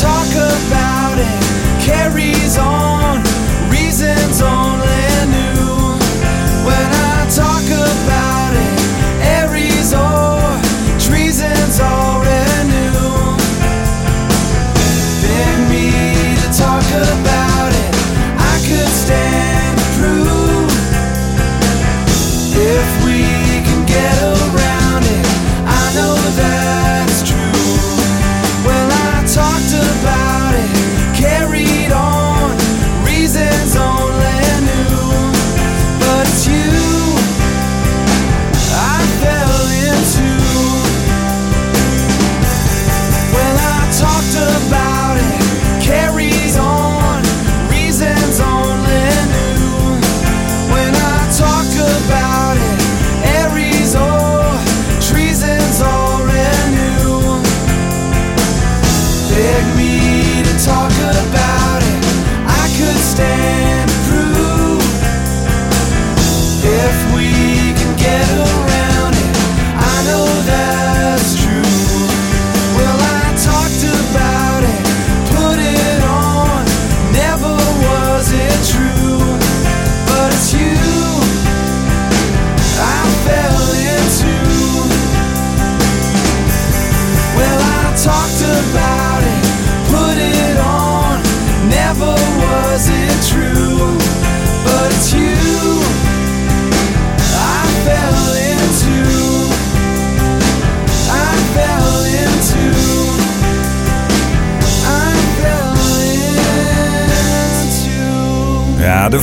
Talk about it, carries on, reasons only new. When I talk about it, Aries or treason's already new. Beg me to talk about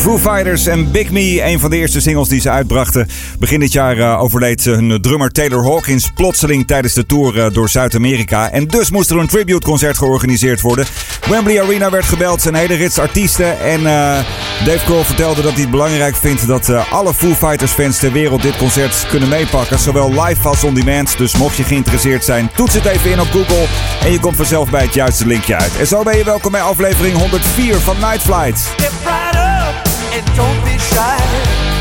Foo Fighters en Big Me, een van de eerste singles die ze uitbrachten. Begin dit jaar eh, overleed hun drummer Taylor Hawkins plotseling tijdens de tour eh, door Zuid-Amerika. En dus moest er een tributeconcert georganiseerd worden. Wembley Arena werd gebeld, zijn hele rits artiesten. En eh, Dave Grohl vertelde dat hij het belangrijk vindt dat alle Foo Fighters fans ter wereld dit concert kunnen meepakken. Zowel live als on demand. Dus mocht je geïnteresseerd zijn, toets het even in op Google. En je komt vanzelf bij het juiste linkje uit. En zo ben je welkom bij aflevering 104 van Night Flight. and don't be shy.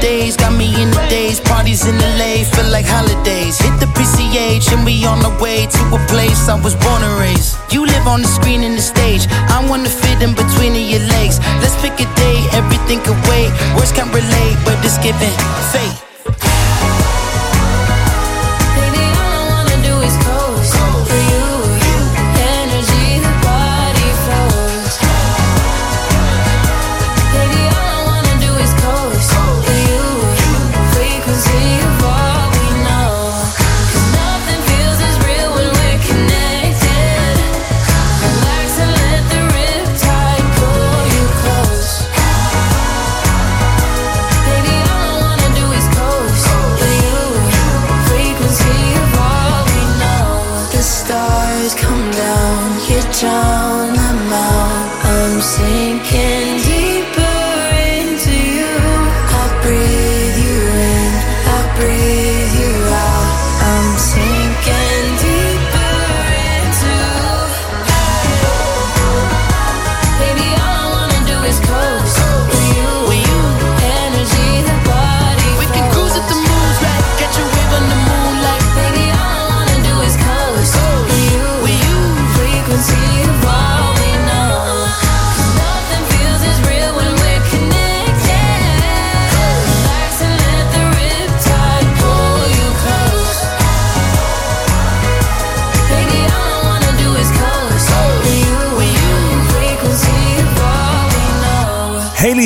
Days, got me in the days. Parties in LA, feel like holidays. Hit the PCH and we on the way to a place I was born and raised. You live on the screen and the stage. I wanna fit in between your legs. Let's pick a day, everything can wait. Words can't relate, but it's giving fate.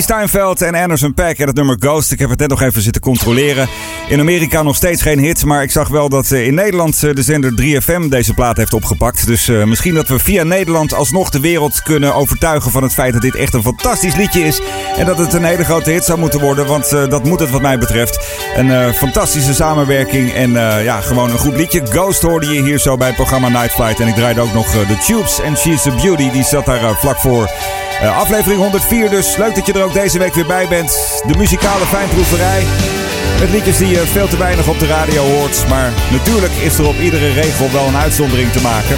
Steinfeld en Anderson Paak en het nummer Ghost. Ik heb het net nog even zitten controleren. In Amerika nog steeds geen hit, maar ik zag wel dat eh, in Nederland eh, de zender 3FM deze plaat heeft opgepakt. Dus eh, misschien dat we via Nederland alsnog de wereld kunnen overtuigen van het feit dat dit echt een fantastisch liedje is. En dat het een hele grote hit zou moeten worden, want dat moet het wat mij betreft. Een fantastische samenwerking en ja, gewoon een goed liedje. Ghost hoorde je hier zo bij het programma Night Flight. En ik draaide ook nog The Tubes en She's a Beauty. Die zat daar vlak voor. Eh, aflevering 104 dus. Leuk dat je er ook deze week weer bij bent. De muzikale fijnproeverij. Met liedjes die je veel te weinig op de radio hoort. Maar natuurlijk is er op iedere regel wel een uitzondering te maken.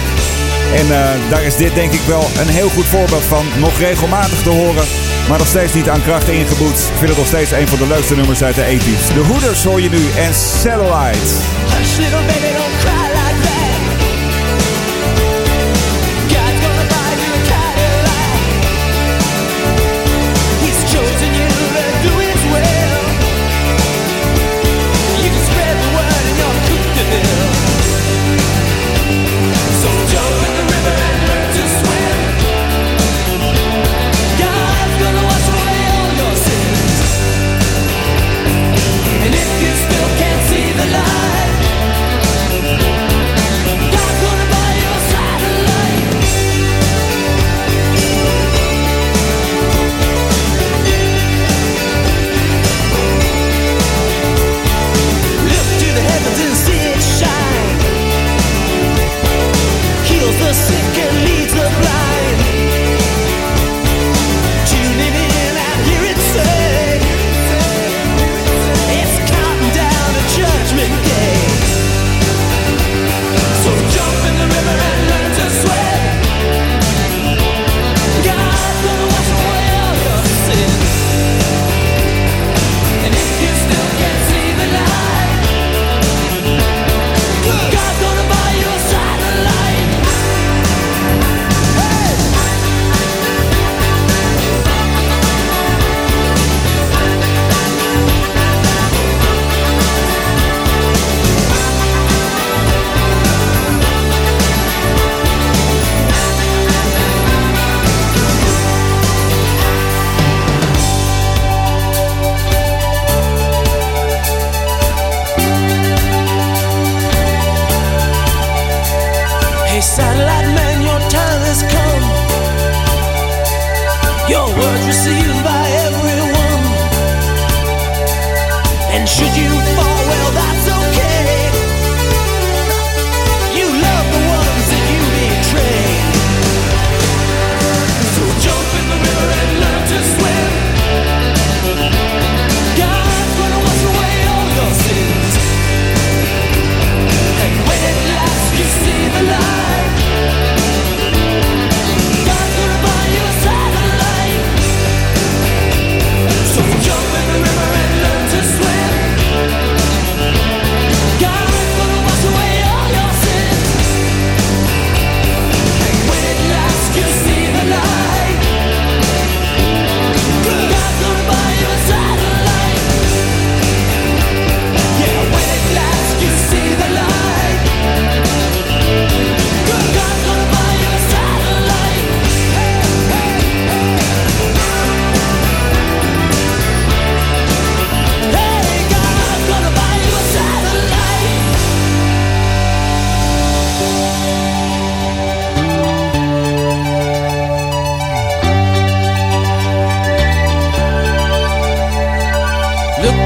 En eh, daar is dit denk ik wel een heel goed voorbeeld van. Nog regelmatig te horen, maar nog steeds niet aan kracht ingeboet. Ik vind het nog steeds een van de leukste nummers uit de 80s. De Hoeders hoor je nu en Satellite.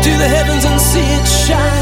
To the heavens and see it shine.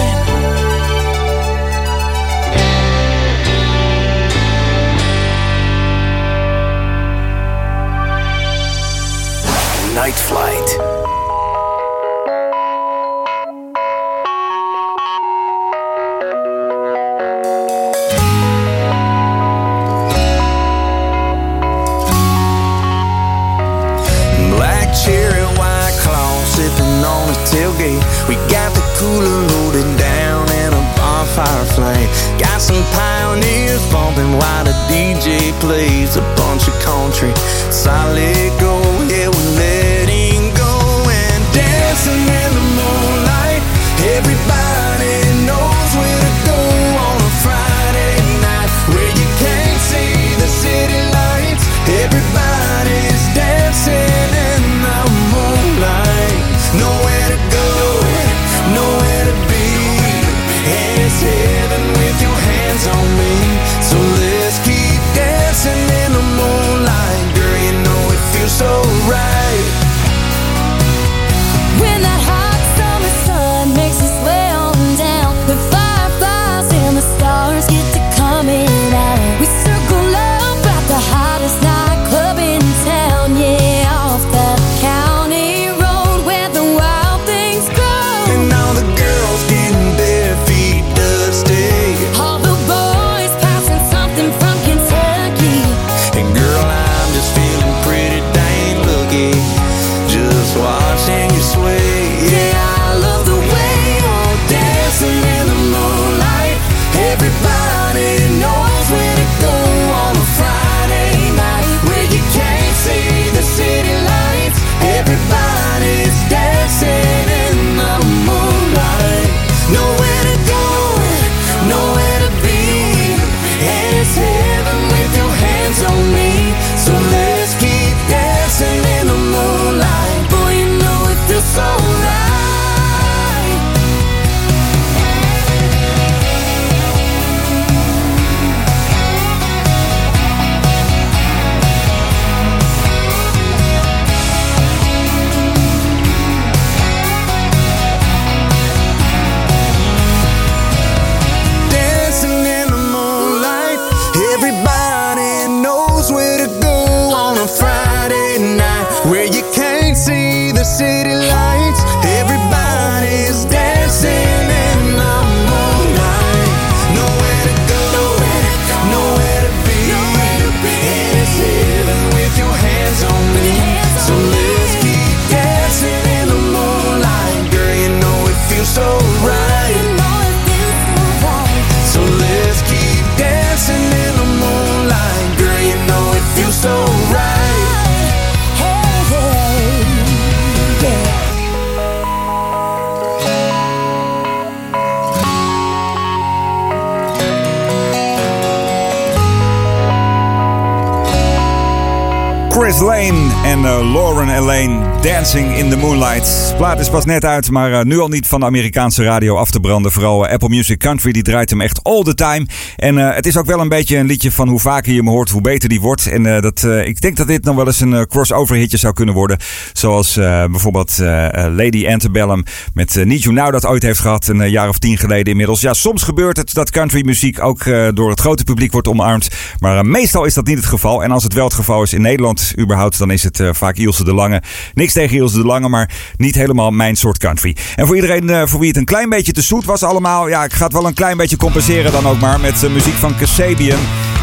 Dancing in the Moonlight. Plaat is pas net uit, maar eh, nu al niet van de Amerikaanse radio af te branden. Vooral eh, Apple Music Country, die draait hem echt all the time. En eh, het is ook wel een beetje een liedje van hoe vaker je hem hoort, hoe beter die wordt. En dat, ik denk dat dit nog wel eens een crossover hitje zou kunnen worden. Zoals bijvoorbeeld Lady Antebellum met Need You Now dat ooit heeft gehad. Een jaar of tien geleden inmiddels. Ja, soms gebeurt het dat country muziek ook door het grote publiek wordt omarmd. Maar meestal is dat niet het geval. En als het wel het geval is in Nederland überhaupt, dan is het vaak Ilse de Lange. Niks tegen Ilse de Lange, maar niet helemaal mijn soort country. En voor iedereen eh, voor wie het een klein beetje te zoet was allemaal, ja, ik ga het wel een klein beetje compenseren dan ook maar met eh, muziek van Kasabian.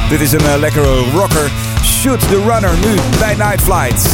Dit is een eh, lekkere rocker. Shoot the Runner nu bij Night Flight.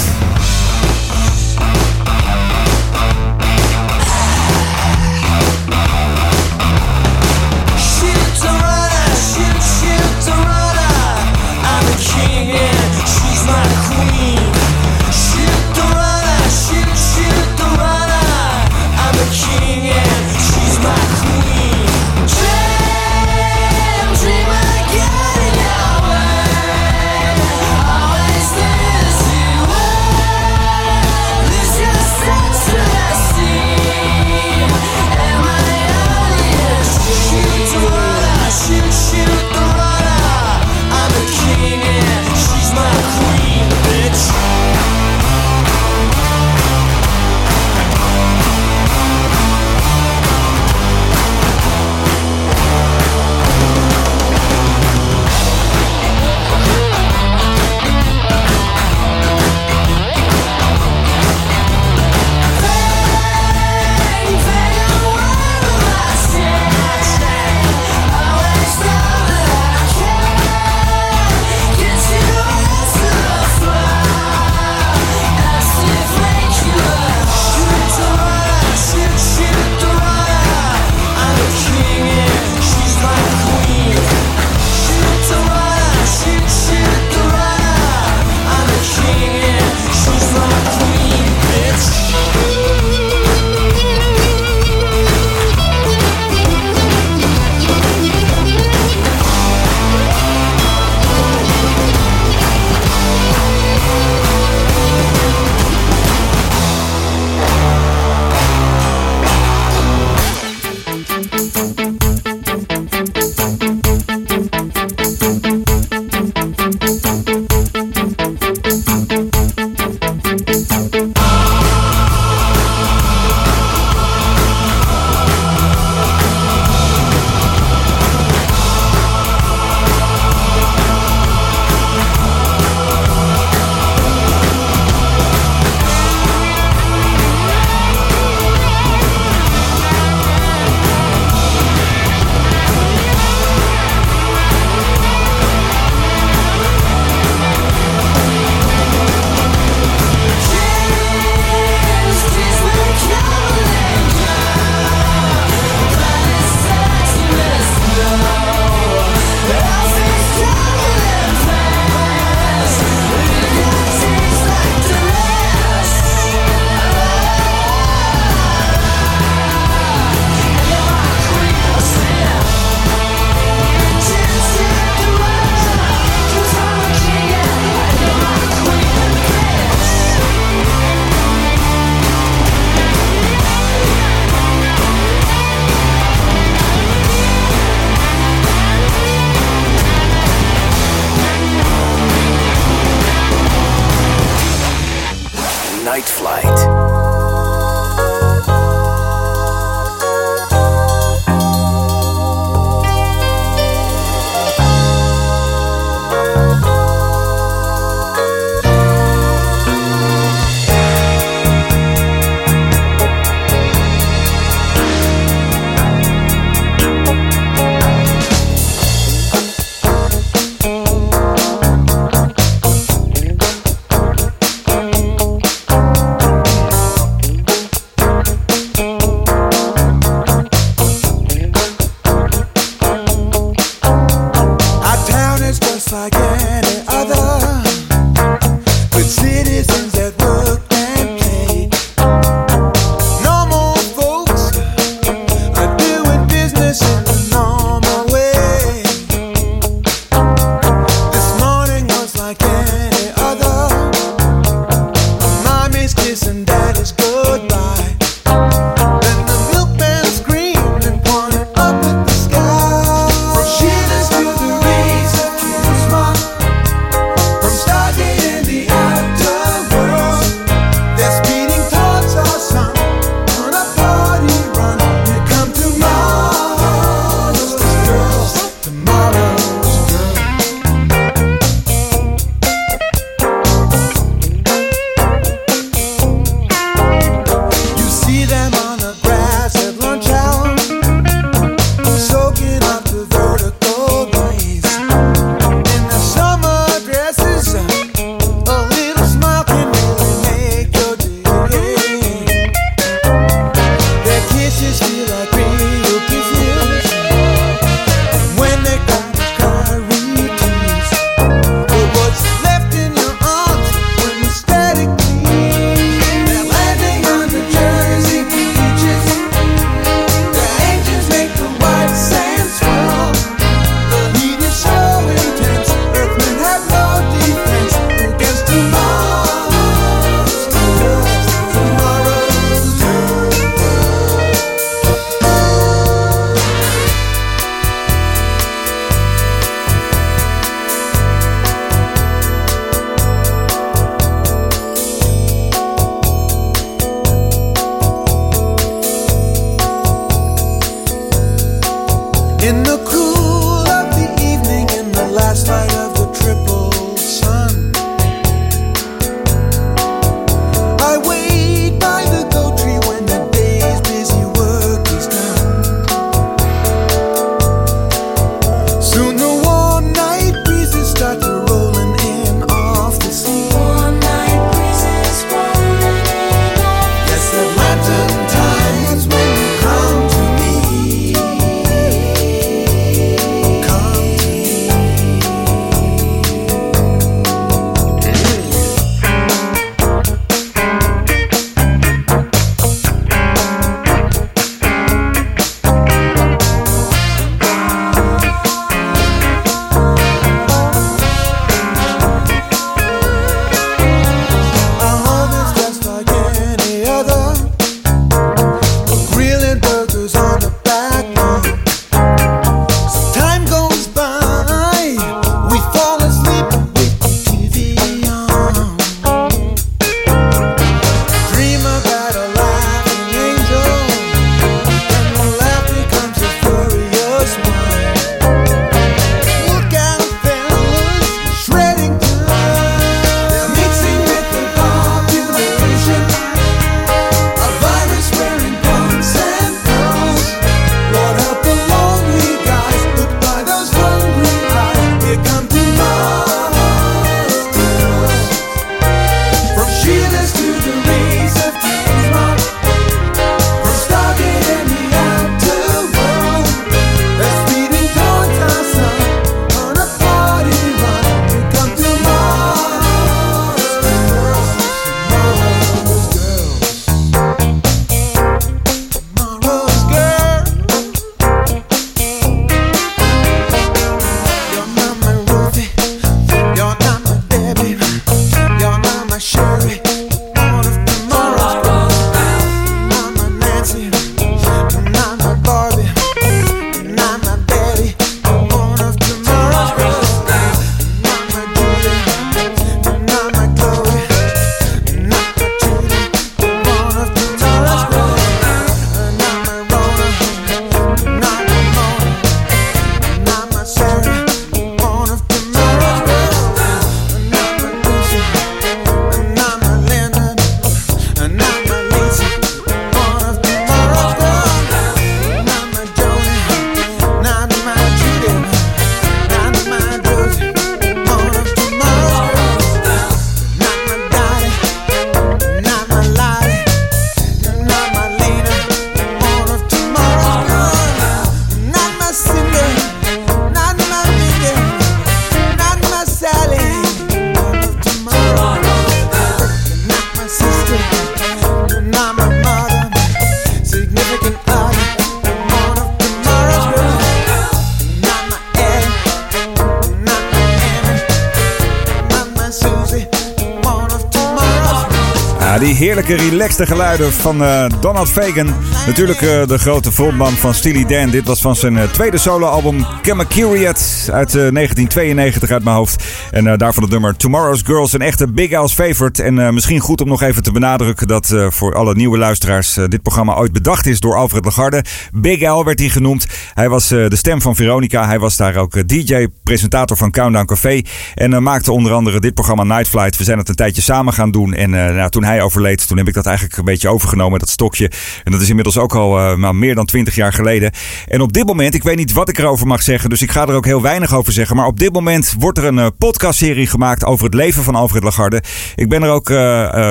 Heerlijke, relaxte geluiden van eh, Donald Fagan. Natuurlijk eh, de grote frontman van Steely Dan. Dit was van zijn eh, tweede soloalbum Chemicuriat uit eh, 1992 uit mijn hoofd. En daarvan het nummer Tomorrow's Girls, een echte Big Al's favorite. En misschien goed om nog even te benadrukken dat voor alle nieuwe luisteraars dit programma ooit bedacht is door Alfred Lagarde. Big Al werd hij genoemd. Hij was de stem van Veronica. Hij was daar ook DJ, presentator van Countdown Café. En maakte onder andere dit programma Night Flight. We zijn het een tijdje samen gaan doen. En nou, toen hij overleed, toen heb ik dat eigenlijk een beetje overgenomen, dat stokje. En dat is inmiddels ook al eh, nou, meer dan twintig jaar geleden. En op dit moment, ik weet niet wat ik erover mag zeggen, dus ik ga er ook heel weinig over zeggen. Maar op dit moment wordt er een eh, podcastserie gemaakt over het leven van Alfred Lagarde. Ik ben er ook eh,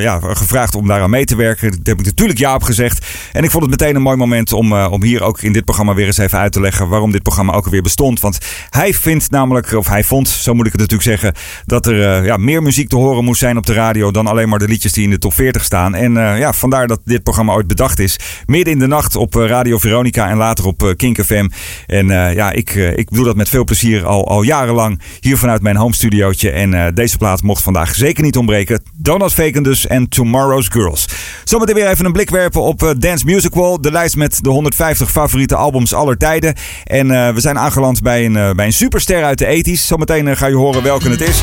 ja, gevraagd om daaraan mee te werken. Daar heb ik natuurlijk ja op gezegd. En ik vond het meteen een mooi moment om, om hier ook in dit programma weer eens even uit te leggen waarom dit programma ook alweer bestond. Want hij vindt namelijk, of hij vond, zo moet ik het natuurlijk zeggen, dat er ja, meer muziek te horen moest zijn op de radio dan alleen maar de liedjes die in de top 40 staan. En eh, ja, vandaar dat dit programma ooit bedacht is. Midden in de nacht op eh, Radio Veronica en later op eh, Kink FM. En ja, ik, ik doe dat met veel plezier al, al jarenlang hier vanuit mijn home studiootje. En deze plaat mocht vandaag zeker niet ontbreken. Donald Fagan dus en Tomorrow's Girls. Zometeen weer even een blik werpen op Dance Music Wall. De lijst met de 150 favoriete albums aller tijden. En we zijn aangeland bij een, bij een superster uit de 80s. Zometeen ga je horen welke het is.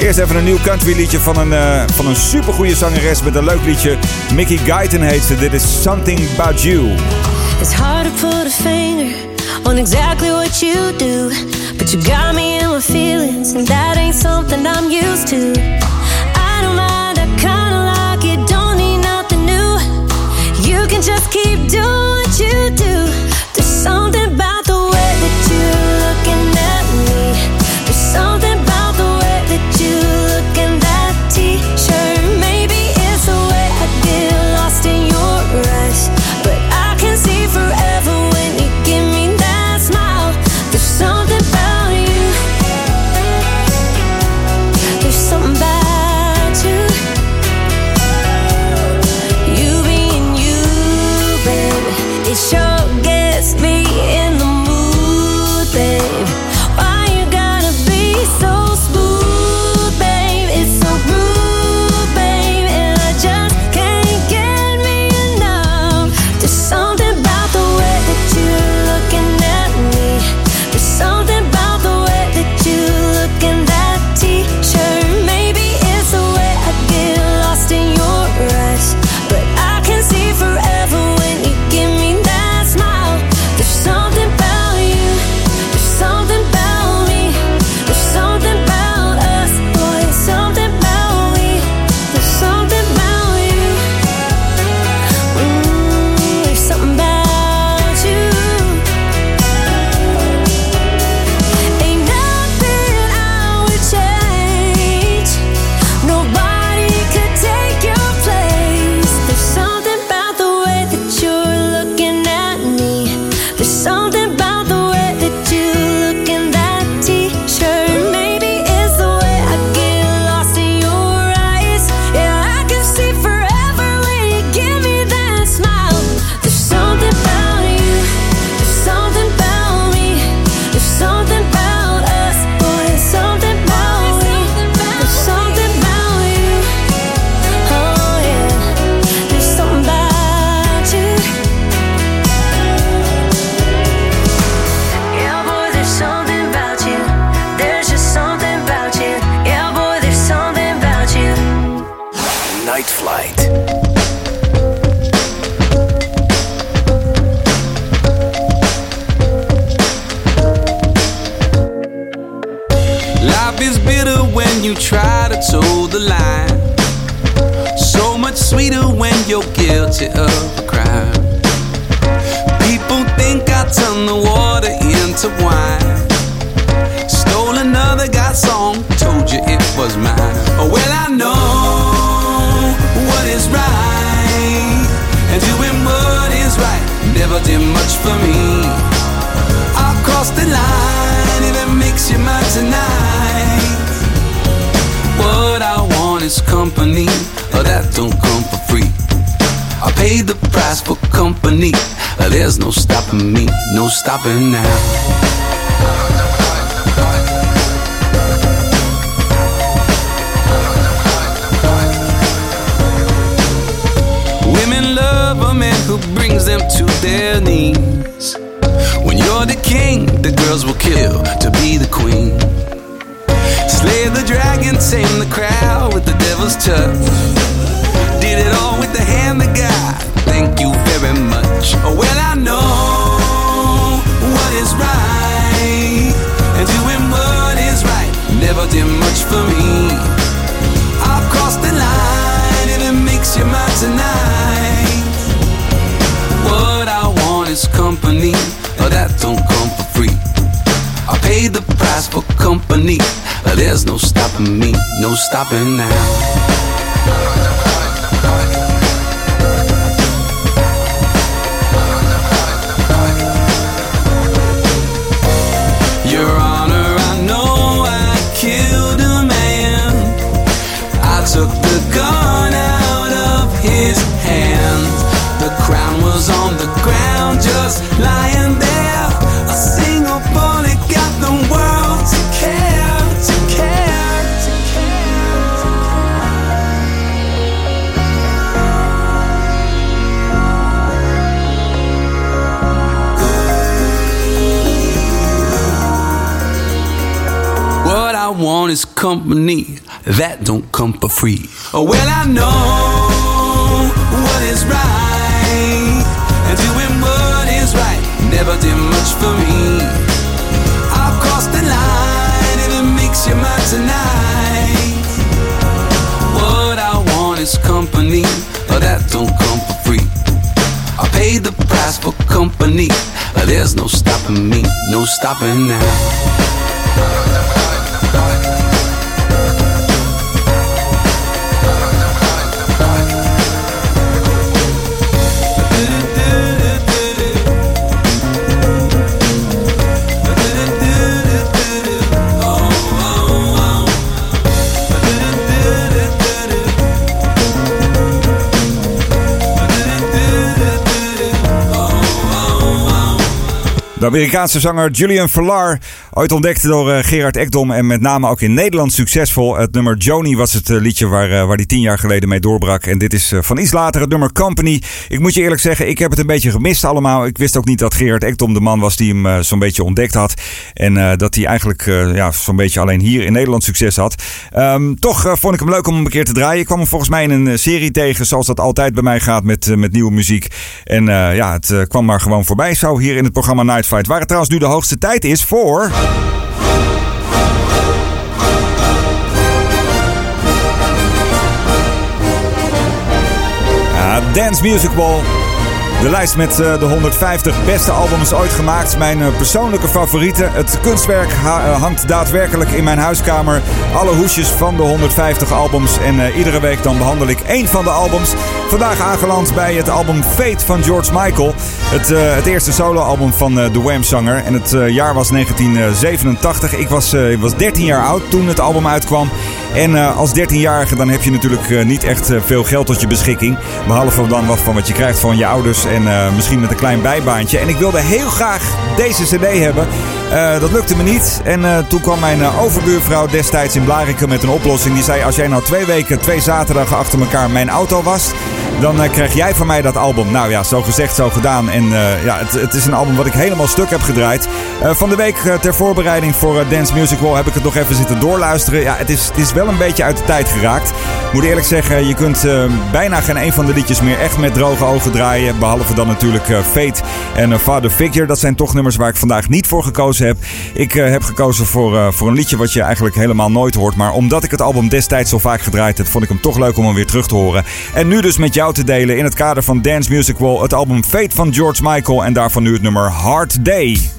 Eerst even een nieuw country liedje van een, eh, van een supergoeie zangeres met een leuk liedje. Mickey Guyton heet ze. Dit is Something About You. It's hard to put a finger on exactly what you do, but you got me in my feelings, and that ain't something I'm used to. I don't mind, I kinda like it, don't need nothing new. You can just keep doing stopping now. Stopping me, no stopping now. Company that don't come for free. Oh, well, I know what is right, and doing what is right never did much for me. I've crossed the line, and it makes you mine tonight. What I want is company, but that don't come for free. I pay the price for company, there's no stopping me, no stopping now. De Amerikaanse zanger Julian Verlar, ooit ontdekt door eh, Gerard Ekdom en met name ook in Nederland succesvol. Het nummer Joni was het eh, liedje waar, eh, waar hij tien jaar geleden mee doorbrak. En dit is van iets later het nummer Company. Ik moet je eerlijk zeggen, ik heb het een beetje gemist allemaal. Ik wist ook niet dat Gerard Ekdom de man was die hem zo'n beetje ontdekt had. En dat hij eigenlijk ja, zo'n beetje alleen hier in Nederland succes had. Ehm, toch vond ik hem leuk om hem een keer te draaien. Ik kwam hem volgens mij in een serie tegen, zoals dat altijd bij mij gaat met, met nieuwe muziek. En ja, het kwam maar gewoon voorbij zo hier in het programma Night Waar het trouwens nu de hoogste tijd is voor... Ja, Dance Music Wall. De lijst met eh, de 150 beste albums ooit gemaakt. Mijn eh, persoonlijke favorieten. Het kunstwerk eh, hangt daadwerkelijk in mijn huiskamer. Alle hoesjes van de 150 albums. En iedere week dan behandel ik één van de albums. Vandaag aangeland bij het album Fate van George Michael. Het, het eerste soloalbum van eh, de Wham-zanger. En het jaar was 1987. Ik was, ik was 13 jaar oud toen het album uitkwam. En als 13-jarige dan heb je natuurlijk niet echt veel geld tot je beschikking. Behalve dan wat van wat je krijgt van je ouders en eh, misschien met een klein bijbaantje. En ik wilde heel graag deze cd hebben. Eh, dat lukte me niet. En eh, toen kwam mijn overbuurvrouw destijds in Blarikum met een oplossing. Die zei, als jij nou twee weken, twee zaterdagen achter elkaar mijn auto wast... dan krijg jij van mij dat album. Nou ja, zo gezegd, zo gedaan. En ja, het, het is een album wat ik helemaal stuk heb gedraaid. Van de week ter voorbereiding voor Dance Music Wall heb ik het nog even zitten doorluisteren. Ja, het is, het is wel een beetje uit de tijd geraakt. Moet eerlijk zeggen, je kunt bijna geen een van de liedjes meer echt met droge ogen draaien. Behalve dan natuurlijk eh, Fate en eh, Father Figure. Dat zijn toch nummers waar ik vandaag niet voor gekozen heb. Ik eh, heb gekozen voor, voor een liedje wat je eigenlijk helemaal nooit hoort. Maar omdat ik het album destijds zo vaak gedraaid heb, vond ik hem toch leuk om hem weer terug te horen. En nu dus met jou te delen in het kader van Dance Music Wall het album Fate van George Michael. En daarvan nu het nummer Hard Day.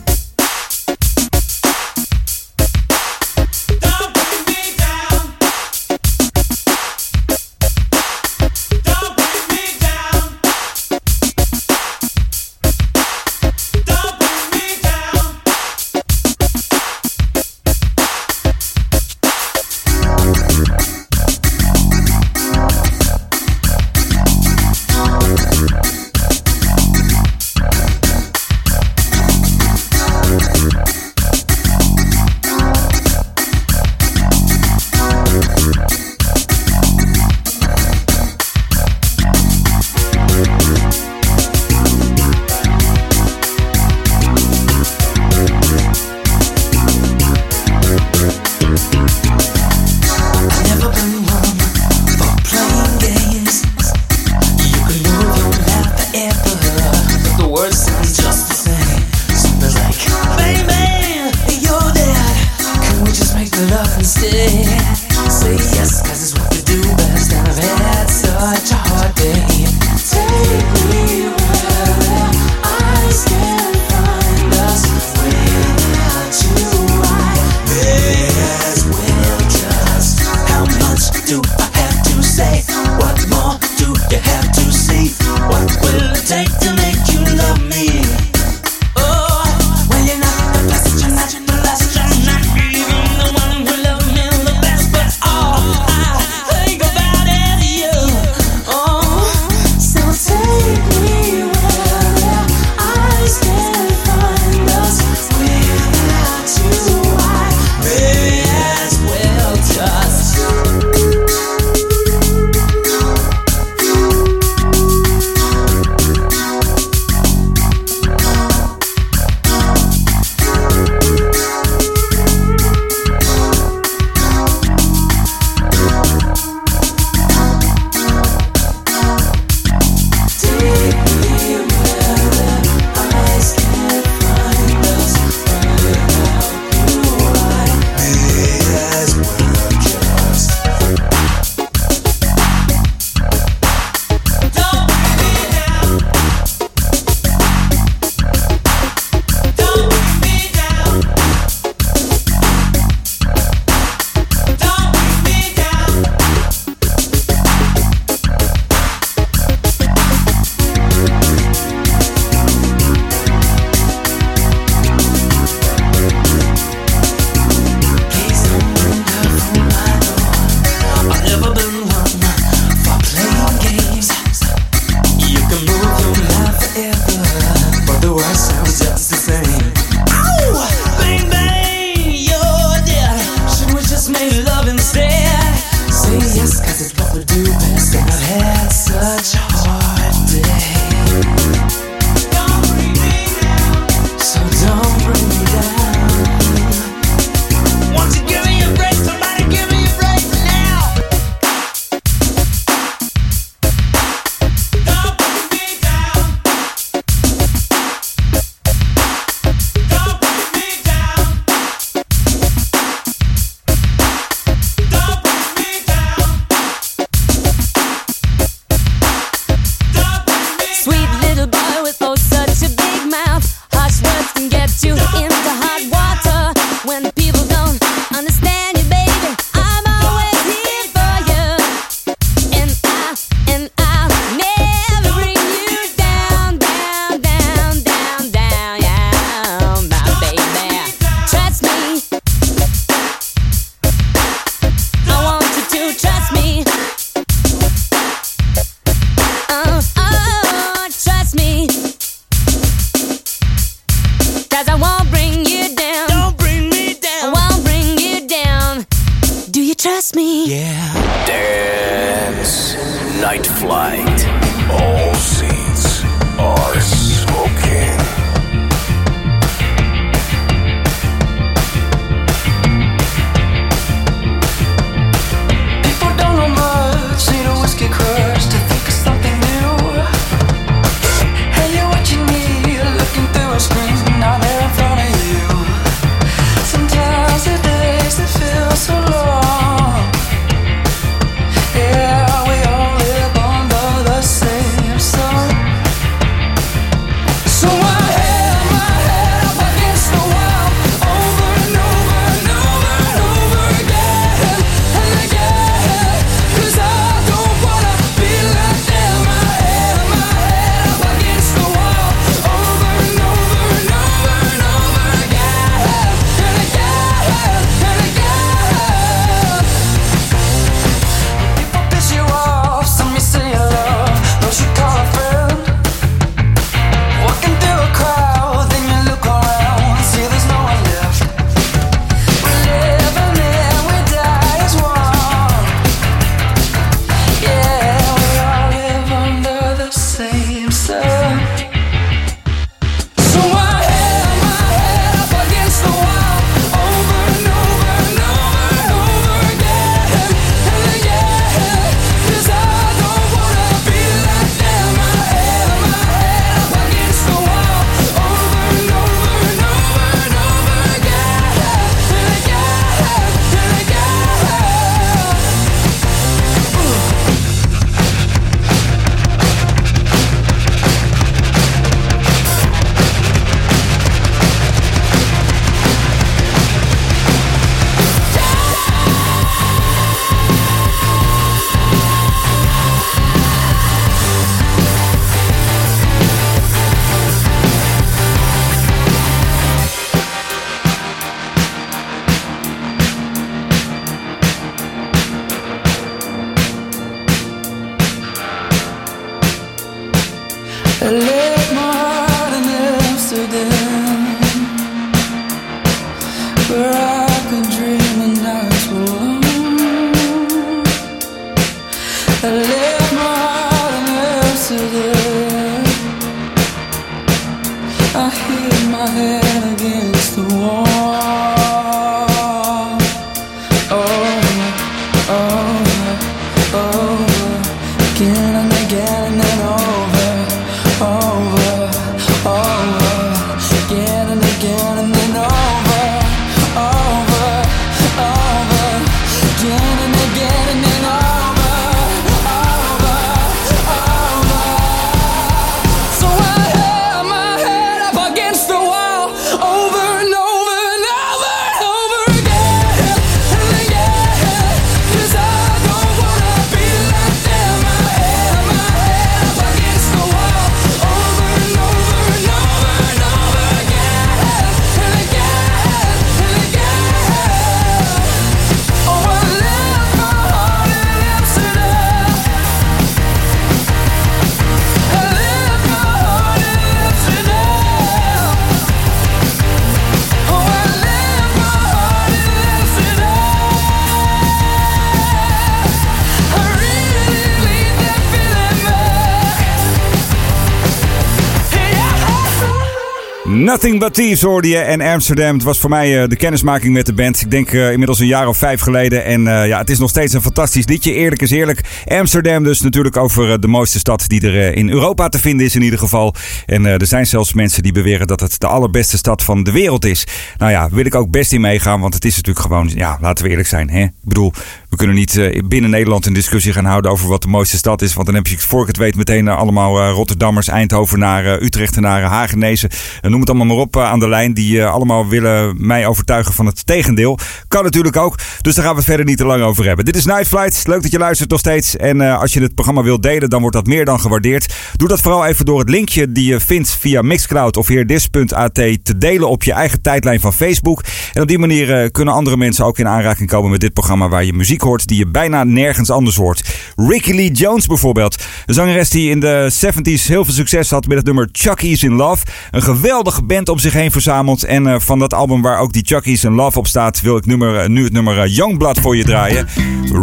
Nothing But Thieves hoorde en Amsterdam. Het was voor mij eh, de kennismaking met de band. Ik denk eh, inmiddels een jaar of vijf geleden. En eh, ja, het is nog steeds een fantastisch liedje. Eerlijk is eerlijk. Amsterdam dus natuurlijk over de mooiste stad die er in Europa te vinden is in ieder geval. En er zijn zelfs mensen die beweren dat het de allerbeste stad van de wereld is. Nou ja, wil ik ook best in meegaan. Want het is natuurlijk gewoon, ja, laten we eerlijk zijn. Hè? Ik bedoel, we kunnen niet eh, binnen Nederland een discussie gaan houden over wat de mooiste stad is. Want dan heb je, voor ik het weet, meteen eh, allemaal eh, Rotterdammers, Eindhovenaren, Utrechtenaren, Hagenese. eh, noem het allemaal maar op aan de lijn. Die allemaal willen mij overtuigen van het tegendeel. Kan natuurlijk ook. Dus daar gaan we het verder niet te lang over hebben. Dit is Night Flight. Leuk dat je luistert nog steeds. En als je het programma wilt delen, dan wordt dat meer dan gewaardeerd. Doe dat vooral even door het linkje die je vindt via Mixcloud of heerdis.at te delen op je eigen tijdlijn van Facebook. En op die manier kunnen andere mensen ook in aanraking komen met dit programma waar je muziek hoort die je bijna nergens anders hoort. Ricky Lee Jones bijvoorbeeld. Een zangeres die in de 70s heel veel succes had met het nummer Chucky's in Love. Een geweldige band om zich heen verzameld. En eh, van dat album waar ook die Chucky's in Love op staat, wil ik nummer, eh, nu het nummer eh, Youngblood voor je draaien.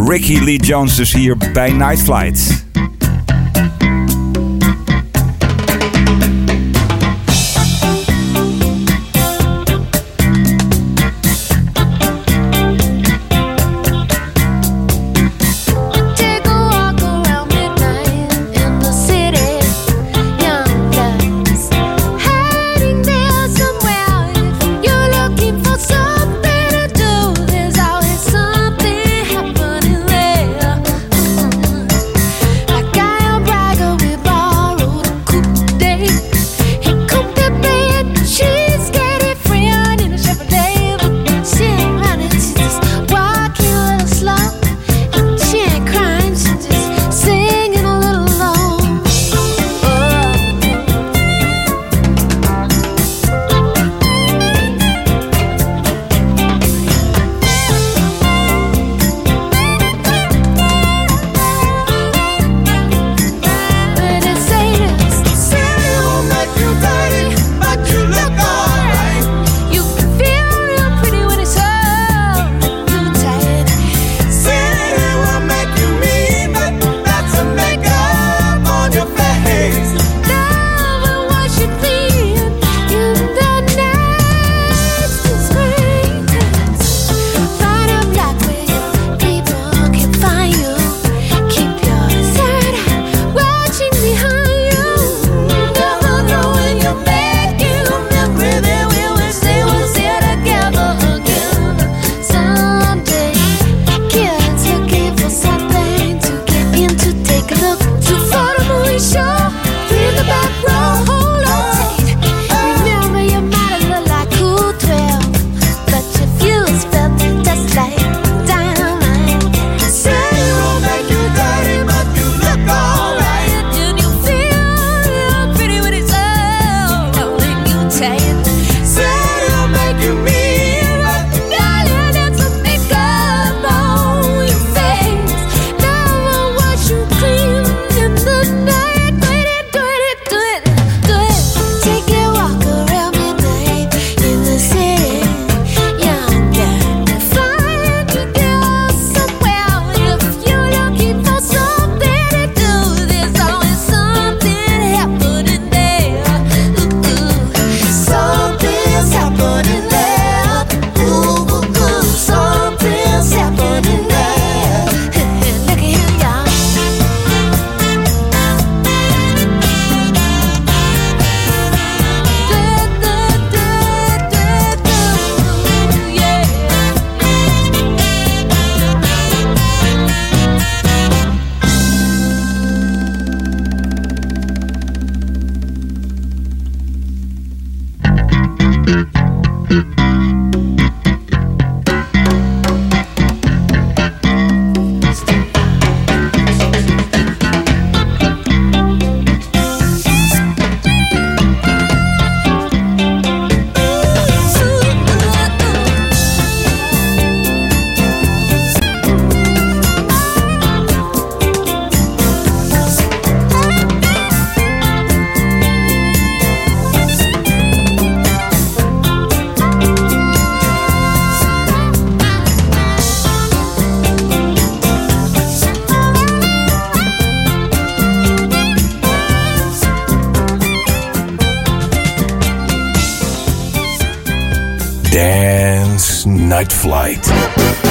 Ricky Lee Jones dus hier bij Night Flight. Dance Night Flight.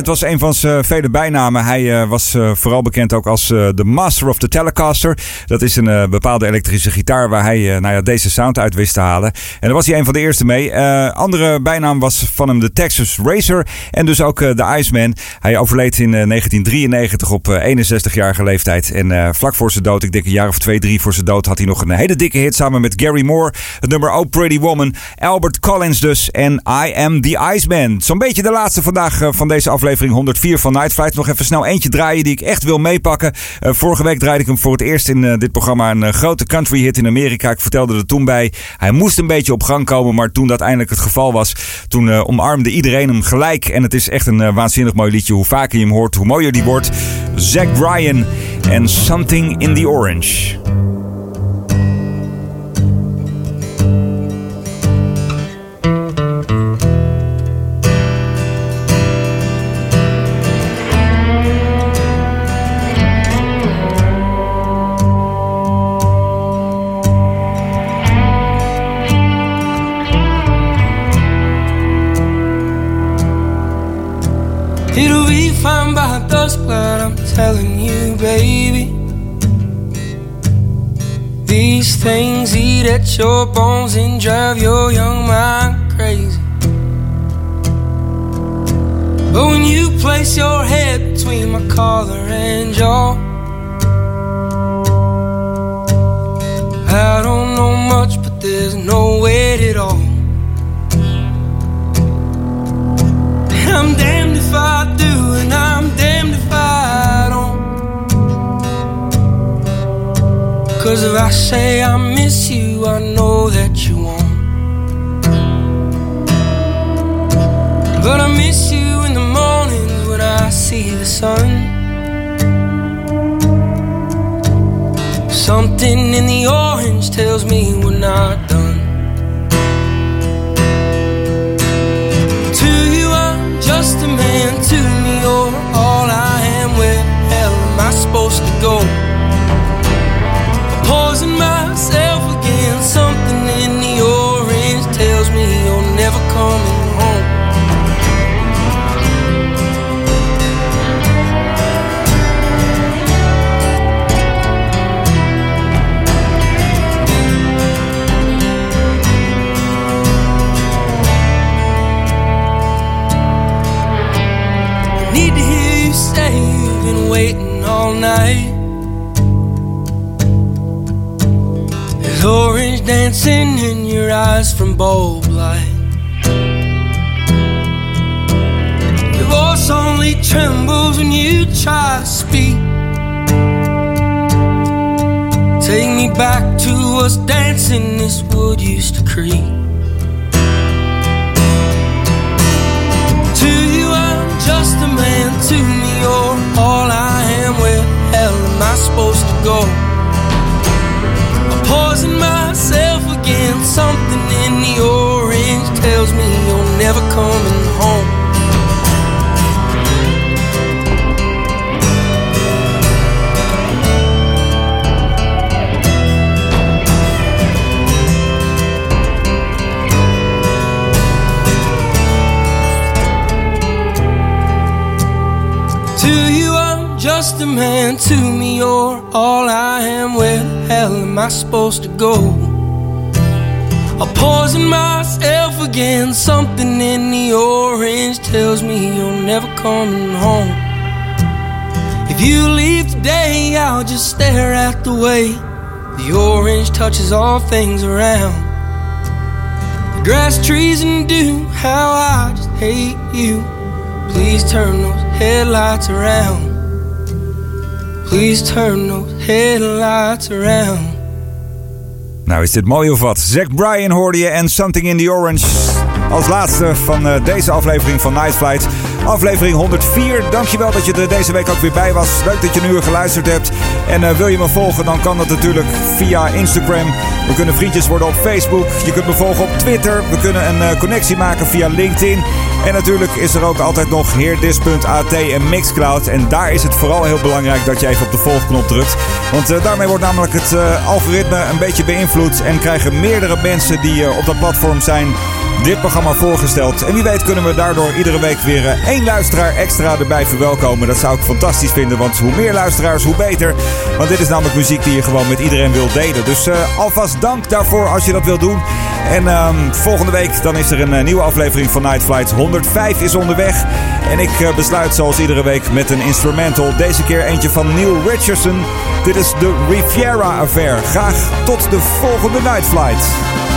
Het was een van zijn vele bijnamen. Hij eh, was eh, vooral bekend ook als eh, de Master of the Telecaster. Dat is een bepaalde elektrische gitaar waar hij nou ja, deze sound uit wist te halen. En daar was hij een van de eerste mee. Andere bijnaam was van hem de Texas Racer. En dus ook de Iceman. Hij overleed in eh, 1993 op eh, 61-jarige leeftijd. En vlak voor zijn dood, ik denk een jaar of twee, drie voor zijn dood, had hij nog een hele dikke hit samen met Gary Moore. Het nummer Oh Pretty Woman. Albert Collins dus. En I Am the Iceman. Zo'n beetje de laatste vandaag van deze aflevering 104 van Night Flight. Nog even snel eentje draaien die ik echt wil meepakken. Eh, vorige week draaide ik hem voor het eerst in eh, dit programma. Een eh, grote country hit in Amerika. Ik vertelde er toen bij. Hij moest een beetje op gang komen. Maar toen dat eindelijk het geval was, toen omarmde iedereen hem gelijk. En het is echt een waanzinnig mooi liedje. Hoe vaker je hem hoort, hoe mooier die wordt. Zack Bryan en Something in the Orange. But I'm telling you, baby. These things eat at your bones and drive your young mind crazy. But when you place your head between my collar and jaw, I don't know much, but there's no weight at all. I'm damned if I do, Cause if I say I miss you, I know that you won't. But I miss you in the mornings when I see the sun. Something in the orange tells me we're not done. To you, I'm just a man. To me, you're all I am. Where hell am I supposed to go? Eyes from bulb light. Your voice only trembles when you try to speak. Take me back to us dancing this wood used to creak. To you, I'm just a man. To me, you're all I am. Where hell am I supposed to go? Something in the orange tells me you're never coming home. To you, I'm just a man. To me, you're all I am. Where the hell am I supposed to go? I poison myself again. Something in the orange tells me you're never coming home. If you leave today, I'll just stare at the way the orange touches all things around. The grass, trees, and dew. How I just hate you. Please turn those headlights around. Please turn those headlights around. Nou, is dit mooi of wat? Zack Bryan hoorde je en Something in the Orange. Als laatste van eh, deze aflevering van Night Flight. Aflevering 104. Dankjewel dat je er deze week ook weer bij was. Leuk dat je nu weer geluisterd hebt. En eh, wil je me volgen, dan kan dat natuurlijk via Instagram. We kunnen vriendjes worden op Facebook. Je kunt me volgen op Twitter. We kunnen een eh, connectie maken via LinkedIn. En natuurlijk is er ook altijd nog heerdis.at en Mixcloud. En daar is het vooral heel belangrijk dat je even op de volgknop drukt. Want eh, daarmee wordt namelijk het algoritme een beetje beïnvloed. En krijgen meerdere mensen die op dat platform zijn dit programma voorgesteld. En wie weet kunnen we daardoor iedere week weer eh, één luisteraar extra erbij verwelkomen. Dat zou ik fantastisch vinden, want hoe meer luisteraars, hoe beter. Want dit is namelijk muziek die je gewoon met iedereen wil delen. Dus eh, alvast dank daarvoor als je dat wilt doen. En ehm, volgende week dan is er een eh, nieuwe aflevering van Night Flight. 105 is onderweg. En ik besluit zoals iedere week met een instrumental. Deze keer eentje van Neil Richardson. Dit is de Riviera Affair. Graag tot de volgende Night Flight.